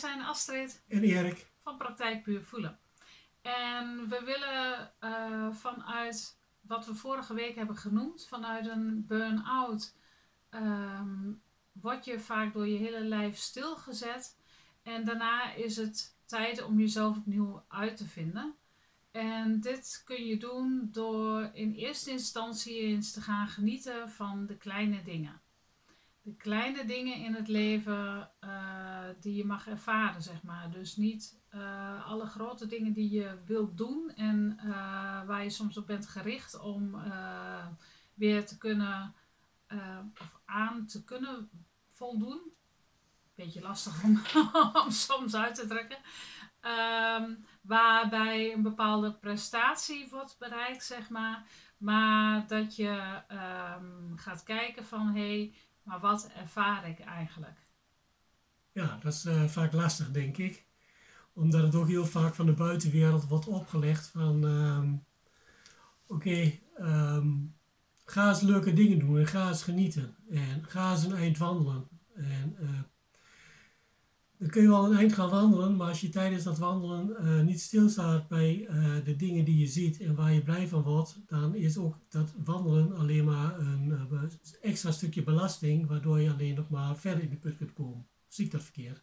wij zijn Astrid En Erik. van Praktijk Puur Voelen. En we willen eh, vanuit wat we vorige week hebben genoemd, vanuit een burn-out, ehm, word je vaak door je hele lijf stilgezet. En daarna is het tijd om jezelf opnieuw uit te vinden. En dit kun je doen door in eerste instantie eens te gaan genieten van de kleine dingen. De kleine dingen in het leven eh, die je mag ervaren, zeg maar. Dus niet eh, alle grote dingen die je wilt doen en eh, waar je soms op bent gericht om weer te kunnen of aan te kunnen voldoen. Beetje lastig om, om soms uit te drukken. Ehm, waarbij een bepaalde prestatie wordt bereikt, zeg maar. Maar dat je ehm, gaat kijken van hé, hey, maar wat ervaar ik eigenlijk? Ja, dat is eh, vaak lastig, denk ik. Omdat het ook heel vaak van de buitenwereld wordt opgelegd van... ehm, Oké, ehm, ga eens leuke dingen doen en ga eens genieten. En ga eens een eind wandelen. En eh, dan kun je wel een eind gaan wandelen, maar als je tijdens dat wandelen eh, niet stilstaat bij eh, de dingen die je ziet en waar je blij van wordt, dan is ook dat wandelen alleen maar een eh, extra stukje belasting, waardoor je alleen nog maar verder in de put kunt komen. Zie ik dat verkeerd?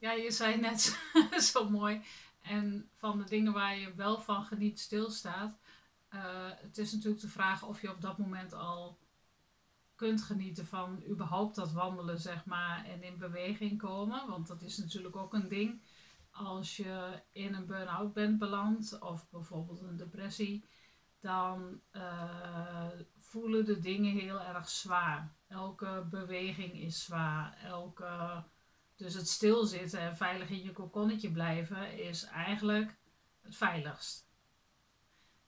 Ja, je zei net zo mooi. En van de dingen waar je wel van geniet stilstaat. Het is natuurlijk de vraag of je op dat moment al kunt genieten van überhaupt dat wandelen, zeg maar, en in beweging komen. Want dat is natuurlijk ook een ding. Als je in een burn-out bent beland, of bijvoorbeeld een depressie, dan uh, voelen de dingen heel erg zwaar. Elke beweging is zwaar. Elke, dus het stilzitten en veilig in je kokonnetje blijven is eigenlijk het veiligst.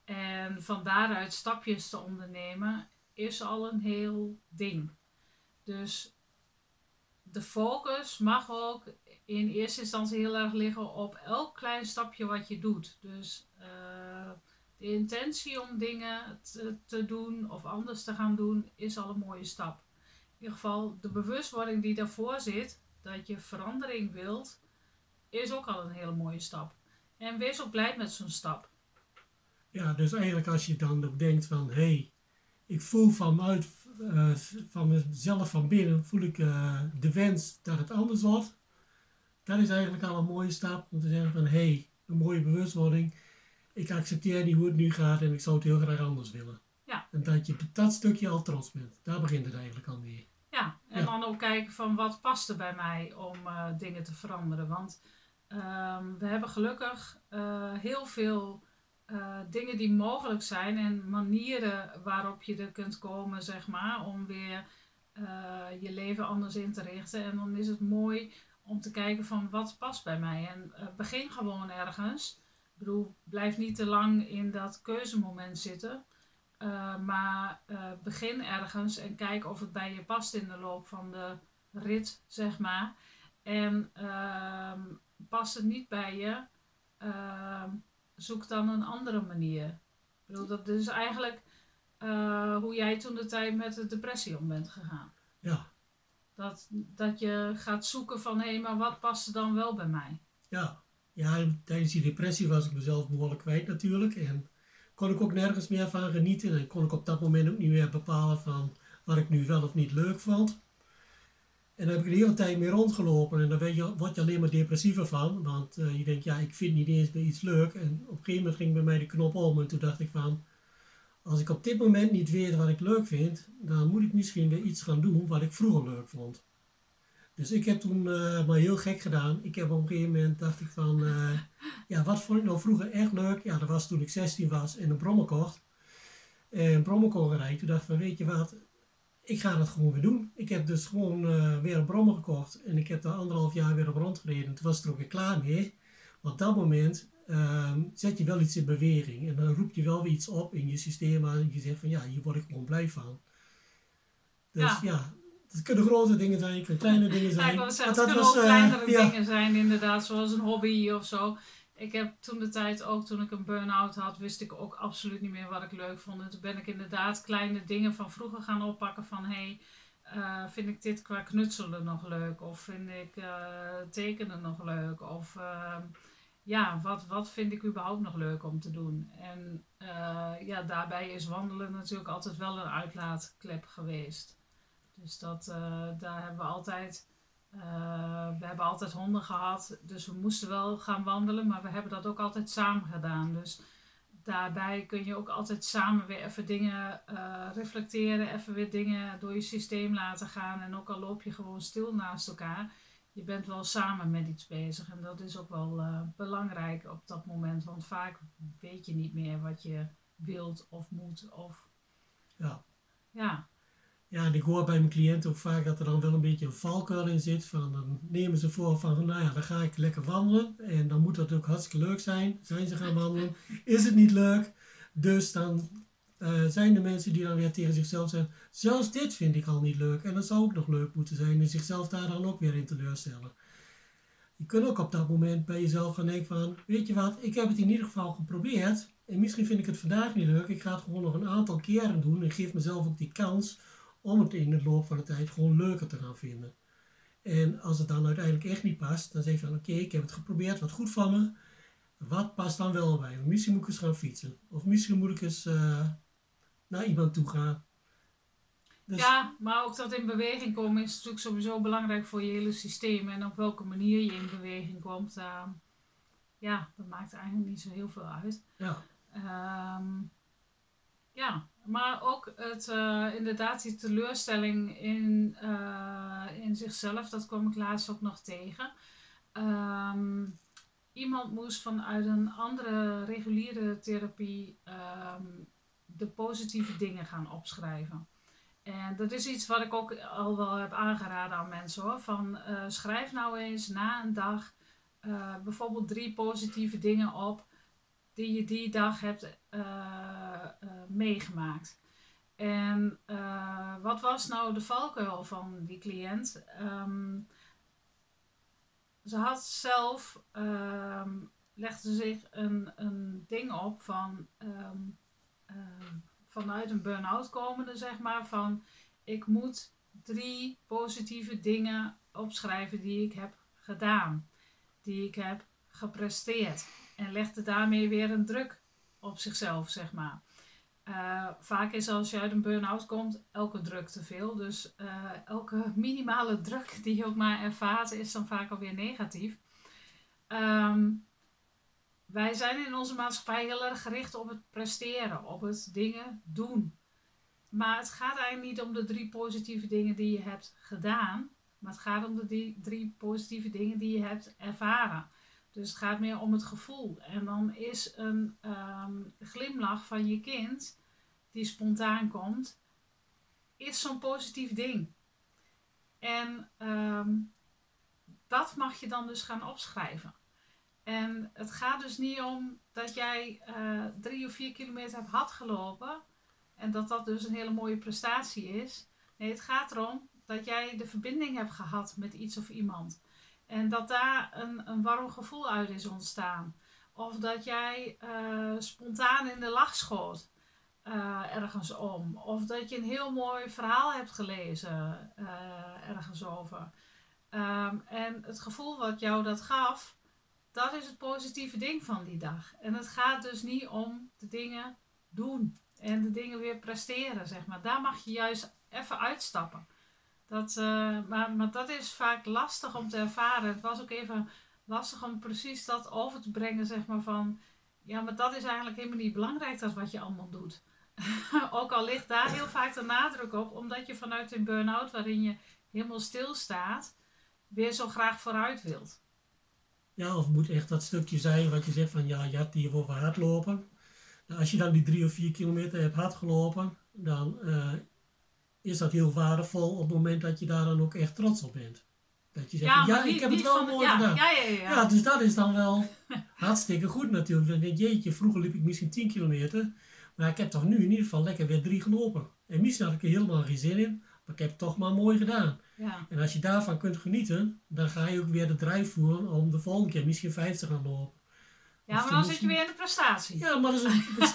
En van daaruit stapjes te ondernemen is al een heel ding. Dus de focus mag ook in eerste instantie heel erg liggen op elk klein stapje wat je doet. Dus uh, de intentie om dingen te, te, doen of anders te gaan doen is al een mooie stap. In ieder geval de bewustwording die daarvoor zit, dat je verandering wilt, is ook al een hele mooie stap. En wees ook blij met zo'n stap. Ja, dus eigenlijk als je dan denkt van, hé, hey, ik voel vanuit, uh, van mezelf van binnen, voel ik uh, de wens dat het anders wordt. Dat is eigenlijk al een mooie stap om te zeggen van, hé, hey, een mooie bewustwording. Ik accepteer niet hoe het nu gaat en ik zou het heel graag anders willen. Ja. En dat je op dat stukje al trots bent. Daar begint het eigenlijk al mee. Ja, en ja. dan ook kijken van wat past er bij mij om uh, dingen te veranderen. Want um, we hebben gelukkig heel veel uh, dingen die mogelijk zijn en manieren waarop je er kunt komen, zeg maar, om weer uh, je leven anders in te richten. En dan is het mooi om te kijken van wat past bij mij. En uh, begin gewoon ergens. Ik bedoel, blijf niet te lang in dat keuzemoment zitten. maar begin ergens en kijk of het bij je past in de loop van de rit, zeg maar. En ehm, past het niet bij je ehm, zoek dan een andere manier. Ik bedoel, dat is eigenlijk uh, hoe jij toen de tijd met de depressie om bent gegaan. Ja. Dat, dat je gaat zoeken van, hé, hey, maar wat past er dan wel bij mij? Ja. ja, tijdens die depressie was ik mezelf behoorlijk kwijt natuurlijk. En kon ik ook nergens meer van genieten. En kon ik op dat moment ook niet meer bepalen van wat ik nu wel of niet leuk vond. En dan heb ik de hele tijd mee rondgelopen en dan je, word je alleen maar depressiever van. Want uh, je denkt, ja, ik vind niet eens meer iets leuk. En op een gegeven moment ging bij mij de knop om en toen dacht ik van... Als ik op dit moment niet weet wat ik leuk vind, dan moet ik misschien weer iets gaan doen wat ik vroeger leuk vond. Dus ik heb toen uh, maar heel gek gedaan. Ik heb op een gegeven moment dacht ik van, uh, ja, wat vond ik nou vroeger echt leuk? Ja, dat was toen ik 16 was en een brommer kocht. En een brommer rijden. Toen dacht ik van, weet je wat, ik ga dat gewoon weer doen. Ik heb dus gewoon uh, weer een brommer gekocht en ik heb daar anderhalf jaar weer op rondgereden. Toen was ik er ook weer klaar mee. Maar op dat moment uh, zet je wel iets in beweging en dan roep je wel weer iets op in je systeem aan. En je zegt van ja, hier word ik gewoon blij van. Dus ja, ja het kunnen grote dingen zijn, het kunnen kleine dingen zijn. Ja, ik zeggen, het kunnen was, ook kleinere uh, dingen ja. zijn inderdaad, zoals een hobby of zo. Ik heb toen de tijd ook, toen ik een burn-out had, wist ik ook absoluut niet meer wat ik leuk vond. En toen ben ik inderdaad kleine dingen van vroeger gaan oppakken van hey, eh, vind ik dit qua knutselen nog leuk? Of vind ik eh, tekenen nog leuk? Of ehm, ja, wat, wat vind ik überhaupt nog leuk om te doen? En eh, ja, daarbij is wandelen natuurlijk altijd wel een uitlaatklep geweest. Dus dat, daar hebben we altijd... we hebben altijd honden gehad, dus we moesten wel gaan wandelen, maar we hebben dat ook altijd samen gedaan. Dus daarbij kun je ook altijd samen weer even dingen uh, reflecteren, even weer dingen door je systeem laten gaan. En ook al loop je gewoon stil naast elkaar, je bent wel samen met iets bezig. En dat is ook wel uh, belangrijk op dat moment, want vaak weet je niet meer wat je wilt of moet. Of... Ja. Ja. Ja, en ik hoor bij mijn cliënten ook vaak dat er dan wel een beetje een valkuil in zit. Van, dan nemen ze voor van, nou ja, dan ga ik lekker wandelen. En dan moet dat ook hartstikke leuk zijn. Zijn ze gaan wandelen? Is het niet leuk? Dus dan uh, zijn er mensen die dan weer tegen zichzelf zeggen, zelfs dit vind ik al niet leuk. En dat zou ook nog leuk moeten zijn. En zichzelf daar dan ook weer in teleurstellen. Je kunt ook op dat moment bij jezelf gaan denken van, weet je wat, ik heb het in ieder geval geprobeerd. En misschien vind ik het vandaag niet leuk. Ik ga het gewoon nog een aantal keren doen. En geef mezelf ook die kans om het in de loop van de tijd gewoon leuker te gaan vinden. En als het dan uiteindelijk echt niet past, dan zeg je van oké, ik heb het geprobeerd, wat goed van me. Wat past dan wel bij me? Misschien moet ik eens gaan fietsen. Of misschien moet ik eens uh, naar iemand toe gaan. Dus... Ja, maar ook dat in beweging komen is natuurlijk sowieso belangrijk voor je hele systeem. En op welke manier je in beweging komt, uh, ja, dat maakt eigenlijk niet zo heel veel uit. Ja. Um, ja, maar ook het, uh, inderdaad die teleurstelling in, uh, in zichzelf, dat kwam ik laatst ook nog tegen. Um, iemand moest vanuit een andere reguliere therapie um, de positieve dingen gaan opschrijven. En dat is iets wat ik ook al wel heb aangeraden aan mensen hoor. Van uh, schrijf nou eens na een dag bijvoorbeeld drie positieve dingen op die je die dag hebt uh, uh, meegemaakt. En uh, wat was nou de valkuil van die cliënt? Um, ze had zelf, um, legde zich een, een ding op van um, vanuit een burn-out komende, zeg maar, van ik moet drie positieve dingen opschrijven die ik heb gedaan, die ik heb gepresteerd. En legde daarmee weer een druk op zichzelf, zeg maar. Uh, vaak is als je uit een burn-out komt, elke druk te veel. Dus uh, elke minimale druk die je ook maar ervaart, is dan vaak alweer negatief. Um, wij zijn in onze maatschappij heel erg gericht op het presteren, op het dingen doen. Maar het gaat eigenlijk niet om de drie positieve dingen die je hebt gedaan, maar het gaat om de drie positieve dingen die je hebt ervaren. Dus het gaat meer om het gevoel. En dan is een um, glimlach van je kind, die spontaan komt, is zo'n positief ding. En um, dat mag je dan dus gaan opschrijven. En het gaat dus niet om dat jij uh, drie of vier kilometer hebt hard gelopen en dat dat dus een hele mooie prestatie is. Nee, het gaat erom dat jij de verbinding hebt gehad met iets of iemand. En dat daar een, een warm gevoel uit is ontstaan. Of dat jij uh, spontaan in de lach schoot uh, ergens om. Of dat je een heel mooi verhaal hebt gelezen uh, ergens over. Um, en het gevoel wat jou dat gaf, dat is het positieve ding van die dag. En het gaat dus niet om de dingen doen en de dingen weer presteren, zeg maar. Daar mag je juist even uitstappen. Dat, uh, maar, dat is vaak lastig om te ervaren. Het was ook even lastig om precies dat over te brengen, zeg maar van... Ja, maar dat is eigenlijk helemaal niet belangrijk, dat wat je allemaal doet. ook al ligt daar heel vaak de nadruk op, omdat je vanuit een burn-out waarin je helemaal stilstaat, weer zo graag vooruit wilt. Ja, of moet echt dat stukje zijn wat je zegt van ja, je hebt hier hardlopen. Nou, als je dan die drie of vier kilometer hebt hardgelopen, dan uh, is dat heel waardevol op het moment dat je daar dan ook echt trots op bent. Dat je zegt, ja, ja ik heb het wel mooi ja, gedaan. Ja, ja, ja, ja, dus dat is dan wel hartstikke goed natuurlijk. Dan denk je, jeetje, vroeger liep ik misschien 10 kilometer, maar ik heb toch nu in ieder geval lekker weer drie gelopen. En misschien had ik er helemaal geen zin in, maar ik heb het toch maar mooi gedaan. Ja. En als je daarvan kunt genieten, dan ga je ook weer de drijf voeren om de volgende keer misschien vijf te gaan lopen. Ja, maar dan zit je weer in de prestatie. Ja, maar, dat is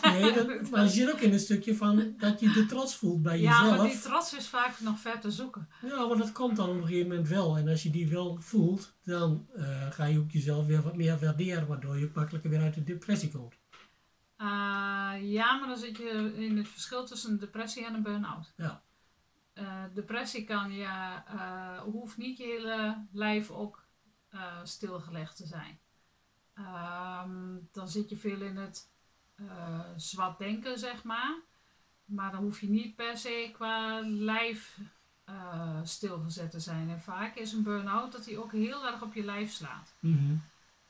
een, nee, dat, maar je zit ook in een stukje van dat je de trots voelt bij jezelf. Ja, maar die trots is vaak nog ver te zoeken. Ja, maar dat komt dan op een gegeven moment wel. En als je die wel voelt, dan uh, ga je ook jezelf weer wat meer waarderen, waardoor je makkelijker weer uit de depressie komt. Uh, ja, maar dan zit je in het verschil tussen een depressie en een burn-out. Ja. Uh, depressie kan ja, hoeft niet je hele lijf ook stilgelegd te zijn. Um, dan zit je veel in het uh, zwart denken, zeg maar. Maar dan hoef je niet per se qua lijf uh, stilgezet te zijn. En vaak is een burn-out dat hij ook heel erg op je lijf slaat. Mm -hmm.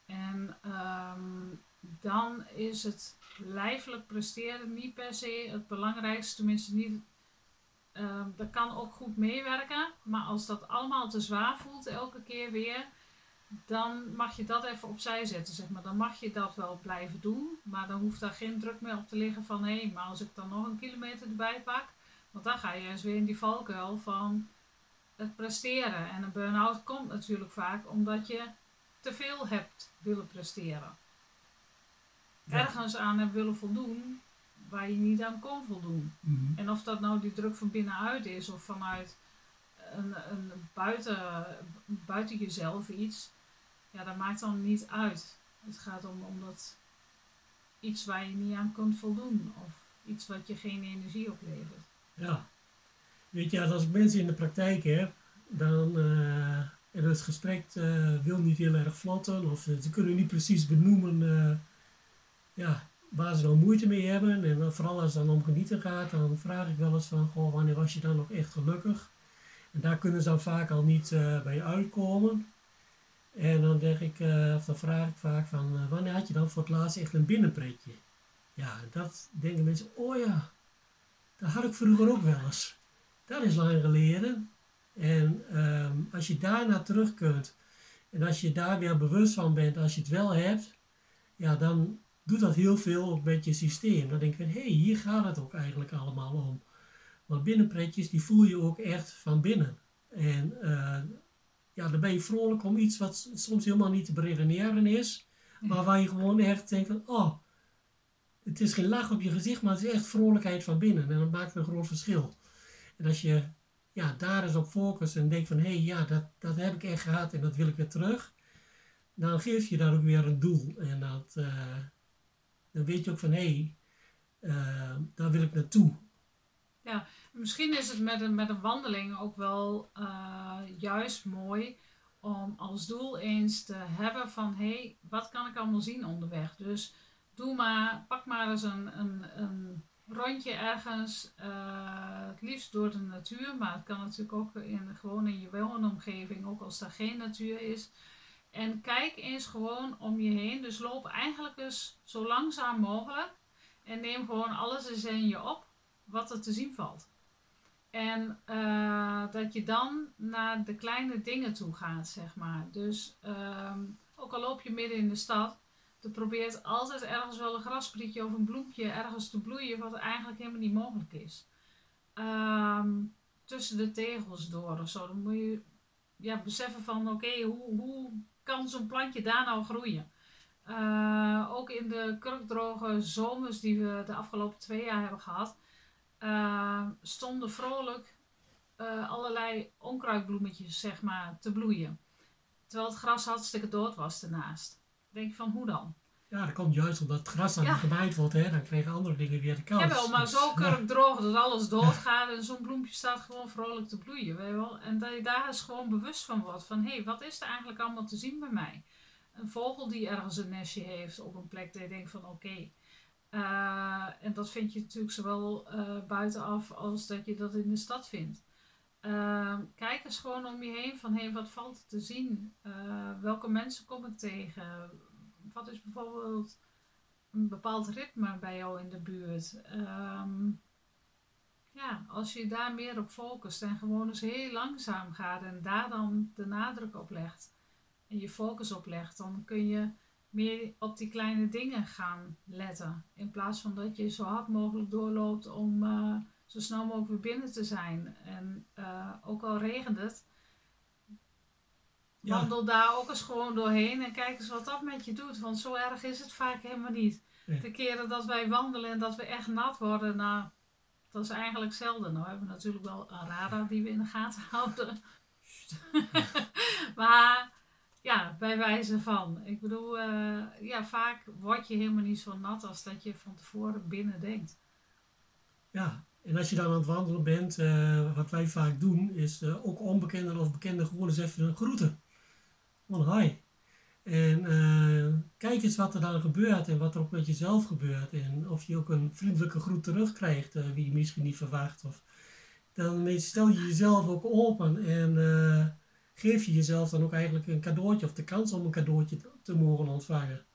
En um, dan is het lijfelijk presteren niet per se het belangrijkste, tenminste niet. Uh, dat kan ook goed meewerken, maar als dat allemaal te zwaar voelt elke keer weer, dan mag je dat even opzij zetten, zeg maar. Dan mag je dat wel blijven doen, maar dan hoeft daar geen druk meer op te liggen van hé, hey, maar als ik dan nog een kilometer erbij pak, want dan ga je eens weer in die valkuil van het presteren. En een burn-out komt natuurlijk vaak omdat je te veel hebt willen presteren. Ja. Ergens aan hebt willen voldoen waar je niet aan kon voldoen. Mm -hmm. En of dat nou die druk van binnenuit is of vanuit een, een buiten, buiten jezelf iets, ja, dat maakt dan niet uit. Het gaat om, om dat iets waar je niet aan kunt voldoen of iets wat je geen energie oplevert. Ja, weet je, als ik mensen in de praktijk heb, dan uh, en het gesprek uh, wil niet heel erg vlotten of ze kunnen niet precies benoemen ja, waar ze dan moeite mee hebben. En vooral als het dan om genieten gaat, dan vraag ik wel eens van, goh, wanneer was je dan nog echt gelukkig? En daar kunnen ze dan vaak al niet bij uitkomen. En dan denk ik, uh, of dan vraag ik vaak van, uh, wanneer had je dan voor het laatst echt een binnenpretje? Ja, dat denken mensen, oh ja, dat had ik vroeger ook wel eens. Dat is lang geleden. En um, als je daarna terug kunt, en als je daar weer bewust van bent, als je het wel hebt, ja, dan doet dat heel veel met je systeem. Dan denk je, hé, hey, hier gaat het ook eigenlijk allemaal om. Want binnenpretjes, die voel je ook echt van binnen. En uh, ja, dan ben je vrolijk om iets wat soms helemaal niet te beredeneren is. Maar waar je gewoon echt denkt van, oh, het is geen lach op je gezicht, maar het is echt vrolijkheid van binnen. En dat maakt een groot verschil. En als je ja, daar eens op focust en denkt van, hé, hey, ja, dat, dat heb ik echt gehad en dat wil ik weer terug. Dan geef je daar ook weer een doel. En dat, uh, dan weet je ook van, hé, hey, uh, daar wil ik naartoe. Ja, misschien is het met een, met een wandeling ook wel uh, juist mooi om als doel eens te hebben van hé, hey, wat kan ik allemaal zien onderweg? Dus doe maar, pak maar eens een, een, een rondje ergens, uh, het liefst door de natuur, maar het kan natuurlijk ook in, gewoon in je woonomgeving, ook als er geen natuur is. En kijk eens gewoon om je heen. Dus loop eigenlijk dus zo langzaam mogelijk en neem gewoon alles eens in je op wat er te zien valt. En uh, dat je dan naar de kleine dingen toe gaat, zeg maar. Dus um, ook al loop je midden in de stad, er probeert altijd ergens wel een grasprietje of een bloempje ergens te bloeien, wat eigenlijk helemaal niet mogelijk is. Um, tussen de tegels door of zo. Dan moet je ja, beseffen van oké, hoe, hoe kan zo'n plantje daar nou groeien? Uh, ook in de kurkdroge zomers die we de afgelopen twee jaar hebben gehad, uh, stonden vrolijk uh, allerlei onkruidbloemetjes zeg maar, te bloeien. Terwijl het gras hartstikke dood was ernaast. denk je van, hoe dan? Ja, dat komt juist omdat het gras dan ja. gemaaid wordt, hè? dan krijgen andere dingen weer de kans. Ja, wel, maar dus, zo kurkdroog dat alles doodgaat en zo'n bloempje staat gewoon vrolijk te bloeien. Weet je wel? En dat je daar eens gewoon bewust van wordt. Van, hé, hey, wat is er eigenlijk allemaal te zien bij mij? Een vogel die ergens een nestje heeft op een plek dat je denkt van, oké... Okay, uh, en dat vind je natuurlijk zowel uh, buitenaf als dat je dat in de stad vindt. Uh, kijk eens gewoon om je heen van hey, wat valt er te zien? welke mensen kom ik tegen? Wat is bijvoorbeeld een bepaald ritme bij jou in de buurt? Um, ja, als je daar meer op focust en gewoon eens heel langzaam gaat en daar dan de nadruk op legt en je focus op legt, dan kun je meer op die kleine dingen gaan letten. In plaats van dat je zo hard mogelijk doorloopt om uh, zo snel mogelijk weer binnen te zijn. En uh, ook al regent het, Ja. Wandel daar ook eens gewoon doorheen en kijk eens wat dat met je doet. Want zo erg is het vaak helemaal niet. Nee. De keren dat wij wandelen en dat we echt nat worden, nou, dat is eigenlijk zelden. Nou hebben we natuurlijk wel een radar die we in de gaten houden. maar ja, bij wijze van. Ik bedoel, eh, ja, vaak word je helemaal niet zo nat als dat je van tevoren binnen denkt. Ja, en als je dan aan het wandelen bent, eh, wat wij vaak doen, is eh, ook onbekenden of bekenden gewoon eens even groeten. Gewoon hi. En kijk eens wat er dan gebeurt en wat er ook met jezelf gebeurt. En of je ook een vriendelijke groet terugkrijgt, wie je misschien niet verwacht. Of, dan stel je jezelf ook open en geef je jezelf dan ook eigenlijk een cadeautje of de kans om een cadeautje te, te mogen ontvangen.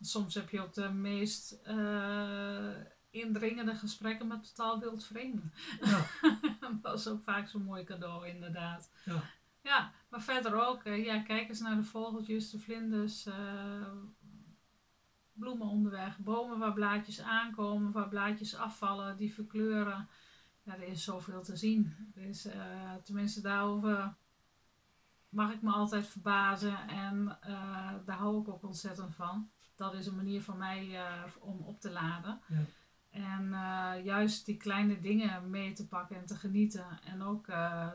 Soms heb je ook de meest eh, indringende gesprekken met totaal wild vreemden. Ja, dat is ook vaak zo'n mooi cadeau, inderdaad. ja, Ja, maar verder ook, eh, ja, kijk eens naar de vogeltjes, de vlinders, eh, bloemen onderweg, bomen waar blaadjes aankomen, waar blaadjes afvallen, die verkleuren. Ja, er is zoveel te zien. Er is, tenminste, daarover mag ik me altijd verbazen en eh, daar hou ik ook ontzettend van. Dat is een manier van mij eh, om op te laden. Ja. En eh, juist die kleine dingen mee te pakken en te genieten. En ook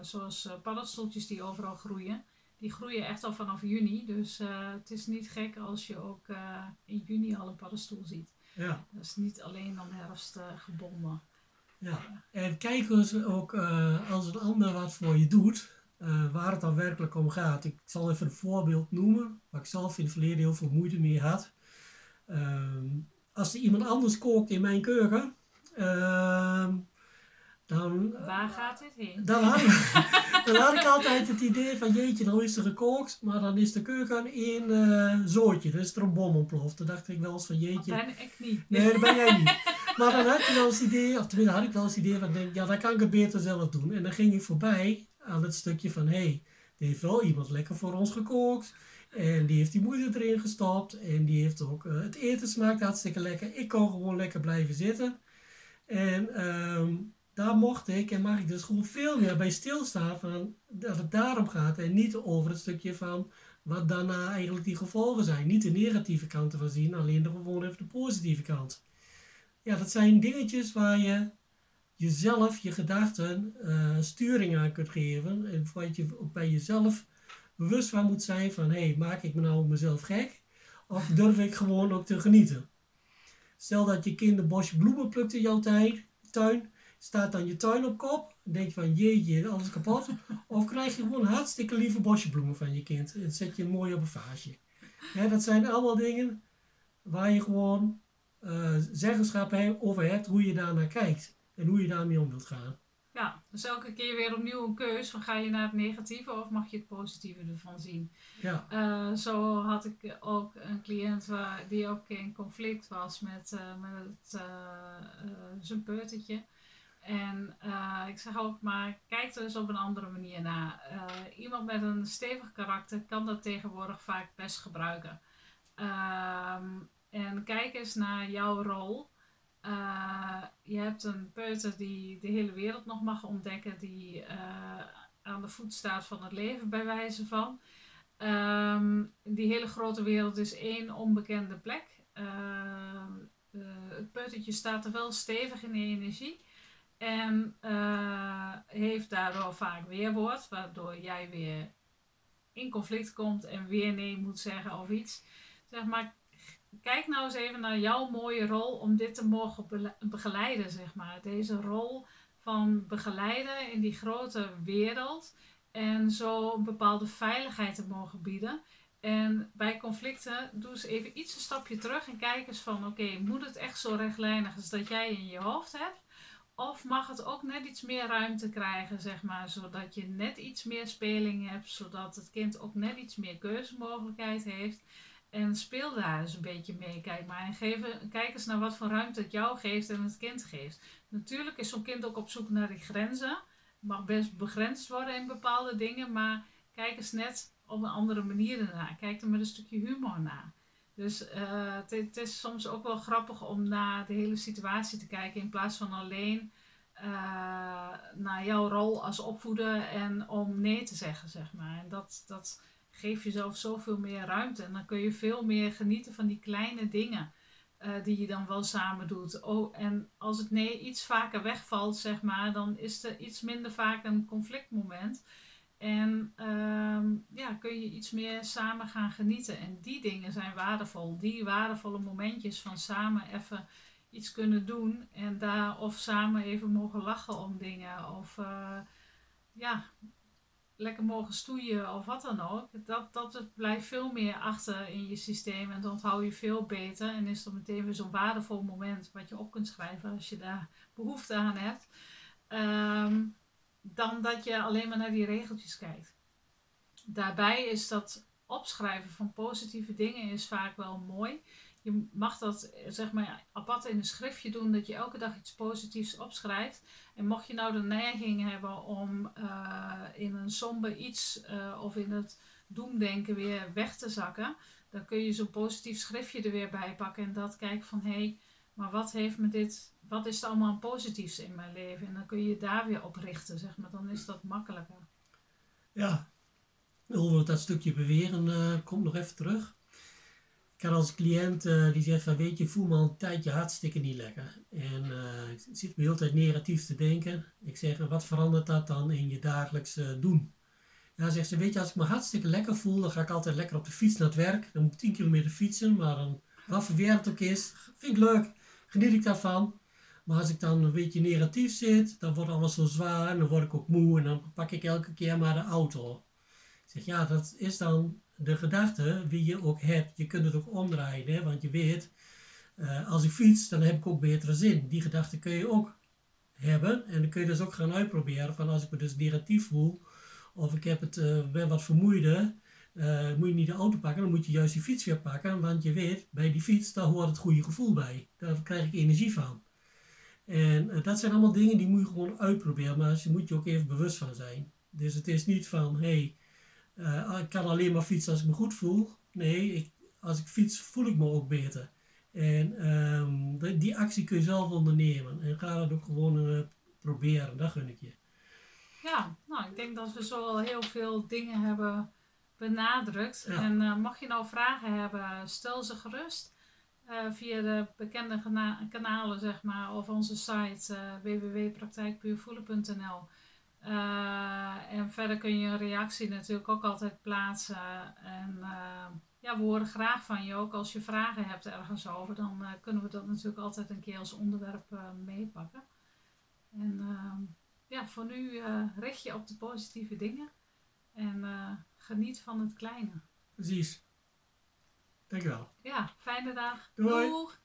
zoals paddenstoeltjes die overal groeien. Die groeien echt al vanaf juni. Dus het is niet gek als je ook in juni al een paddenstoel ziet. ja. Dat is niet alleen dan herfst gebonden. Ja, en kijk eens ook als een ander wat voor je doet, eh, waar het dan werkelijk om gaat. Ik zal even een voorbeeld noemen, waar ik zelf in het verleden heel veel moeite mee had. Ehm, als er iemand anders kookt in mijn keuken, ehm, dan, Waar gaat dit heen? dan, had ik, dan had ik altijd het idee van jeetje, nou is er gekookt, maar dan is de keuken één eh zootje, dan is er een bom ontploft. Dan dacht ik wel eens van Dat jeetje, ben ik niet. Nee, dat ben jij niet. Maar dan had je wel eens idee, of tenminste had ik wel eens het idee van, denk, ja, dan kan ik het beter zelf doen. En dan ging ik voorbij aan het stukje van, hé, hey, er heeft wel iemand lekker voor ons gekookt. En die heeft die moeite erin gestopt. En die heeft ook, eh, het eten smaakt hartstikke lekker. Ik kon gewoon lekker blijven zitten. En ehm, daar mocht ik en mag ik dus gewoon veel meer bij stilstaan van dat het daarom gaat. En niet over het stukje van wat daarna eigenlijk die gevolgen zijn. Niet de negatieve kanten van zien, alleen de, gewoon even de positieve kant. Ja, dat zijn dingetjes waar je jezelf, je gedachten, eh, sturing aan kunt geven. En waar je bij jezelf bewust van moet zijn van, hé, hey, maak ik me nou mezelf gek? Of durf ik gewoon ook te genieten? Stel dat je kind een bosje bloemen plukt in jouw tuin, staat dan je tuin op kop, denk je van, jeetje, alles kapot. Of krijg je gewoon hartstikke lieve bosje bloemen van je kind en zet je mooi op een vaasje. Dat zijn allemaal dingen waar je gewoon eh, zeggenschap over hebt hoe je daarnaar kijkt en hoe je daarmee om wilt gaan. Ja, dus elke keer weer opnieuw een keus van ga je naar het negatieve of mag je het positieve ervan zien. Ja, Eh, zo had ik ook een cliënt waar, die ook in conflict was met, eh, met het, eh, zijn peutertje. En ik zeg ook maar, kijk er eens op een andere manier naar. Iemand met een stevig karakter kan dat tegenwoordig vaak best gebruiken. Ehm, en kijk eens naar jouw rol. Eh, je hebt een peuter die de hele wereld nog mag ontdekken, die eh, aan de voet staat van het leven, bij wijze van. Ehm, die hele grote wereld is één onbekende plek. Ehm, eh, het peutertje staat er wel stevig in de energie. En heeft daardoor vaak weerwoord, waardoor jij weer in conflict komt en weer nee moet zeggen of iets. Zeg maar, kijk nou eens even naar jouw mooie rol om dit te mogen begeleiden, zeg maar. Deze rol van begeleiden in die grote wereld en zo een bepaalde veiligheid te mogen bieden. En bij conflicten doe eens even iets een stapje terug en kijk eens van oké, moet het echt zo rechtlijnig als dat jij in je hoofd hebt? Of mag het ook net iets meer ruimte krijgen, zeg maar, zodat je net iets meer speling hebt, zodat het kind ook net iets meer keuzemogelijkheid heeft. En speel daar eens een beetje mee, kijk maar. En geef, kijk eens naar wat voor ruimte het jou geeft en het kind geeft. Natuurlijk is zo'n kind ook op zoek naar die grenzen. Mag best begrensd worden in bepaalde dingen, maar kijk eens net op een andere manier ernaar. Kijk er met een stukje humor naar. Dus eh, het, is soms ook wel grappig om naar de hele situatie te kijken in plaats van alleen naar jouw rol als opvoeder en om nee te zeggen, zeg maar. En dat, dat geeft jezelf zoveel meer ruimte. En dan kun je veel meer genieten van die kleine dingen. die je dan wel samen doet. Oh, en als het nee iets vaker wegvalt, zeg maar, dan is er iets minder vaak een conflictmoment. En ehm, ja, kun je iets meer samen gaan genieten. En die dingen zijn waardevol. Die waardevolle momentjes van samen even iets kunnen doen. En daar of samen even mogen lachen om dingen. Of uh, ja, lekker mogen stoeien of wat dan ook. Dat, dat blijft veel meer achter in je systeem. En dan onthoud je veel beter. En is dat meteen weer zo'n waardevol moment wat je op kunt schrijven als je daar behoefte aan hebt. Um, dan dat je alleen maar naar die regeltjes kijkt. Daarbij is dat opschrijven van positieve dingen is vaak wel mooi. Je mag dat zeg maar apart in een schriftje doen, dat je elke dag iets positiefs opschrijft. En mocht je nou de neiging hebben om uh, in een somber iets uh, of in het doemdenken weer weg te zakken, dan kun je zo'n positief schriftje er weer bij pakken en dat kijken van hé, hey, maar wat heeft me dit, wat is er allemaal positiefs in mijn leven? En dan kun je daar weer op richten, zeg maar. Dan is dat makkelijker. Ja, over dat stukje beweren uh, komt nog even terug. Ik had als cliënt uh, die zegt van weet je, voel me al een tijdje hartstikke niet lekker. En uh, ik zit me heel tijd negatief te denken. Ik zeg, wat verandert dat dan in je dagelijks doen? Ja, zegt ze, weet je, als ik me hartstikke lekker voel, dan ga ik altijd lekker op de fiets naar het werk. Dan moet ik 10 kilometer fietsen, maar dan, wat voor het ook is, vind ik leuk geniet ik daarvan. Maar als ik dan een beetje negatief zit, dan wordt alles zo zwaar en dan word ik ook moe en dan pak ik elke keer maar de auto. Ik zeg, ja, dat is dan de gedachte wie je ook hebt. Je kunt het ook omdraaien, hè? want je weet, uh, als ik fiets, dan heb ik ook betere zin. Die gedachte kun je ook hebben en dan kun je dus ook gaan uitproberen van als ik me dus negatief voel of ik heb het, ben wat vermoeider, uh, moet je niet de auto pakken, dan moet je juist die fiets weer pakken. Want je weet, bij die fiets, daar hoort het goede gevoel bij. Daar krijg ik energie van. En dat zijn allemaal dingen die moet je gewoon uitproberen. Maar je moet je ook even bewust van zijn. Dus het is niet van, hé, hey, uh, ik kan alleen maar fietsen als ik me goed voel. Nee, ik, als ik fiets voel ik me ook beter. En um, die actie kun je zelf ondernemen. En ga dat ook gewoon proberen. Dat gun ik je. Ja, nou, ik denk dat we zo al heel veel dingen hebben benadrukt. En uh, mag je nou vragen hebben, stel ze gerust. Uh, via de bekende kanalen, zeg maar, of onze site uh, www.praktijkpuurvoelen.nl. en verder kun je een reactie natuurlijk ook altijd plaatsen. En ja, we horen graag van je ook als je vragen hebt ergens over. Dan kunnen we dat natuurlijk altijd een keer als onderwerp meepakken. En ja, voor nu richt je op de positieve dingen. En geniet van het kleine. Precies. Dankjewel. Ja, fijne dag. Doei. Doeg.